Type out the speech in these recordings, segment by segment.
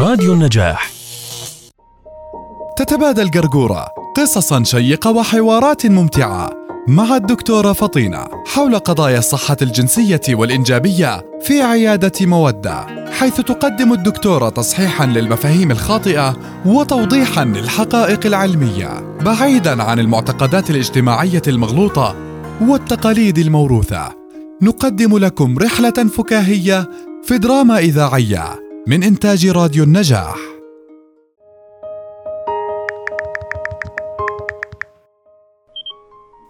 راديو النجاح. تتبادل قرقورة قصصا شيقة وحوارات ممتعة مع الدكتورة فطينة حول قضايا الصحة الجنسية والإنجابية في عيادة مودة حيث تقدم الدكتورة تصحيحا للمفاهيم الخاطئة وتوضيحا للحقائق العلمية بعيدا عن المعتقدات الاجتماعية المغلوطة والتقاليد الموروثة. نقدم لكم رحلة فكاهية في دراما إذاعية من إنتاج راديو النجاح.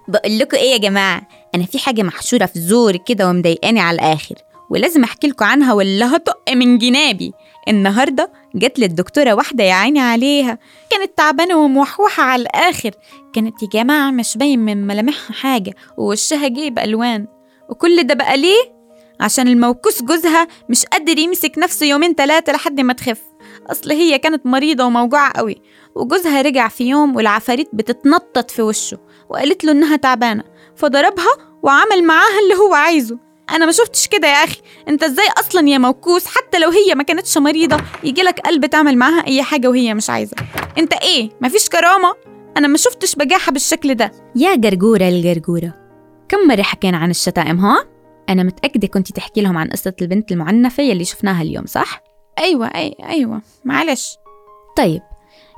بقول لكم إيه يا جماعة؟ أنا في حاجة محشورة في زوري كده ومضايقاني على الآخر ولازم أحكي لكم عنها ولا هطق من جنابي. النهارده جت للدكتورة واحدة يا عيني عليها كانت تعبانة وموحوحة على الآخر. كانت يا جماعة مش باين من ملامحها حاجة ووشها جايب ألوان. وكل ده بقى ليه؟ عشان الموكوس جوزها مش قادر يمسك نفسه يومين ثلاثة لحد ما تخف. أصل هي كانت مريضة وموجوعة قوي. وجوزها رجع في يوم والعفاريت بتتنطط في وشه وقالت له إنها تعبانة. فضربها وعمل معاها اللي هو عايزه. أنا ما شفتش كده يا أخي. أنت إزاي أصلا يا موكوس حتى لو هي ما كانتش مريضة يجي لك قلب تعمل معاها أي حاجة وهي مش عايزة. أنت إيه؟ مفيش كرامة؟ أنا ما شفتش بجاحة بالشكل ده. يا جرجورة الجرجورة. كم مرة حكينا عن الشتائم ها؟ أنا متأكدة كنت تحكي لهم عن قصة البنت المعنفة يلي شفناها اليوم صح؟ أيوه اي أيوه. معلش. طيب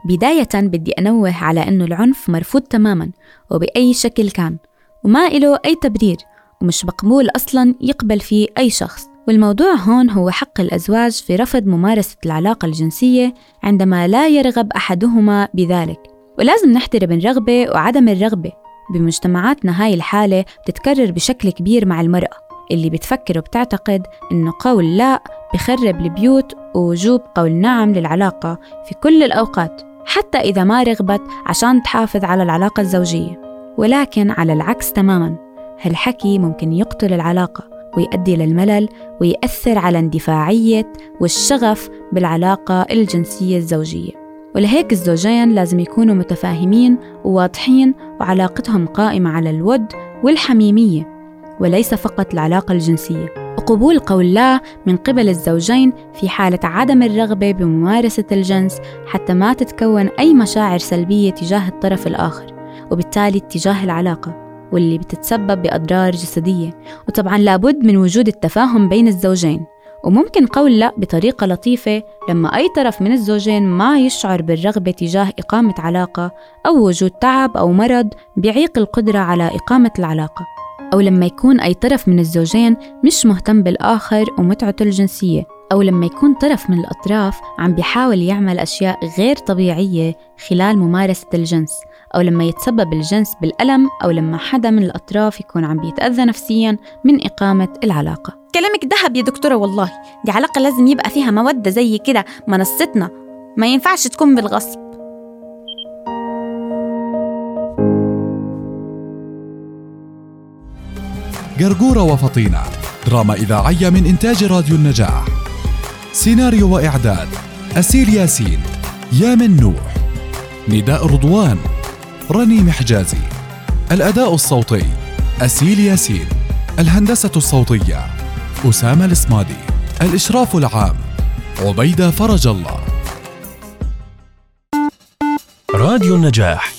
بداية بدي أنوه على أنه العنف مرفوض تماما وبأي شكل كان وما إله أي تبرير ومش مقبول أصلا يقبل فيه أي شخص. والموضوع هون هو حق الأزواج في رفض ممارسة العلاقة الجنسية عندما لا يرغب أحدهما بذلك. ولازم نحترم الرغبة وعدم الرغبة. بمجتمعاتنا هاي الحالة بتتكرر بشكل كبير مع المرأة. اللي بتفكر وبتعتقد إنه قول لا بخرب البيوت ووجوب قول نعم للعلاقة في كل الأوقات حتى إذا ما رغبت عشان تحافظ على العلاقة الزوجية. ولكن على العكس تماما هالحكي ممكن يقتل العلاقة ويؤدي للملل ويأثر على اندفاعية والشغف بالعلاقة الجنسية الزوجية. ولهيك الزوجين لازم يكونوا متفاهمين وواضحين وعلاقتهم قائمة على الود والحميمية. وليس فقط العلاقة الجنسية. وقبول قول لا من قبل الزوجين في حالة عدم الرغبة بممارسة الجنس حتى ما تتكون أي مشاعر سلبية تجاه الطرف الآخر وبالتالي اتجاه العلاقة واللي بتتسبب بأضرار جسدية. وطبعا لابد من وجود التفاهم بين الزوجين. وممكن قول لا بطريقة لطيفة لما أي طرف من الزوجين ما يشعر بالرغبة تجاه إقامة علاقة أو وجود تعب أو مرض بيعيق القدرة على إقامة العلاقة. أو لما يكون أي طرف من الزوجين مش مهتم بالآخر ومتعته الجنسية أو لما يكون طرف من الأطراف عم بيحاول يعمل أشياء غير طبيعية خلال ممارسة الجنس أو لما يتسبب الجنس بالألم أو لما حدا من الأطراف يكون عم بيتأذى نفسيا من إقامة العلاقة. كلامك دهب يا دكتورة والله دي علاقة لازم يبقى فيها موده زي كده منصتنا. ما ينفعش تكون بالغصب. قرقورة وفطينة. دراما إذاعية من إنتاج راديو النجاح. سيناريو وإعداد أسيل ياسين يامن نوح. نداء رضوان رنيم حجازي الأداء الصوتي أسيل ياسين. الهندسة الصوتية أسامة الإسمادي الإشراف العام عبيدة فرج الله. راديو النجاح.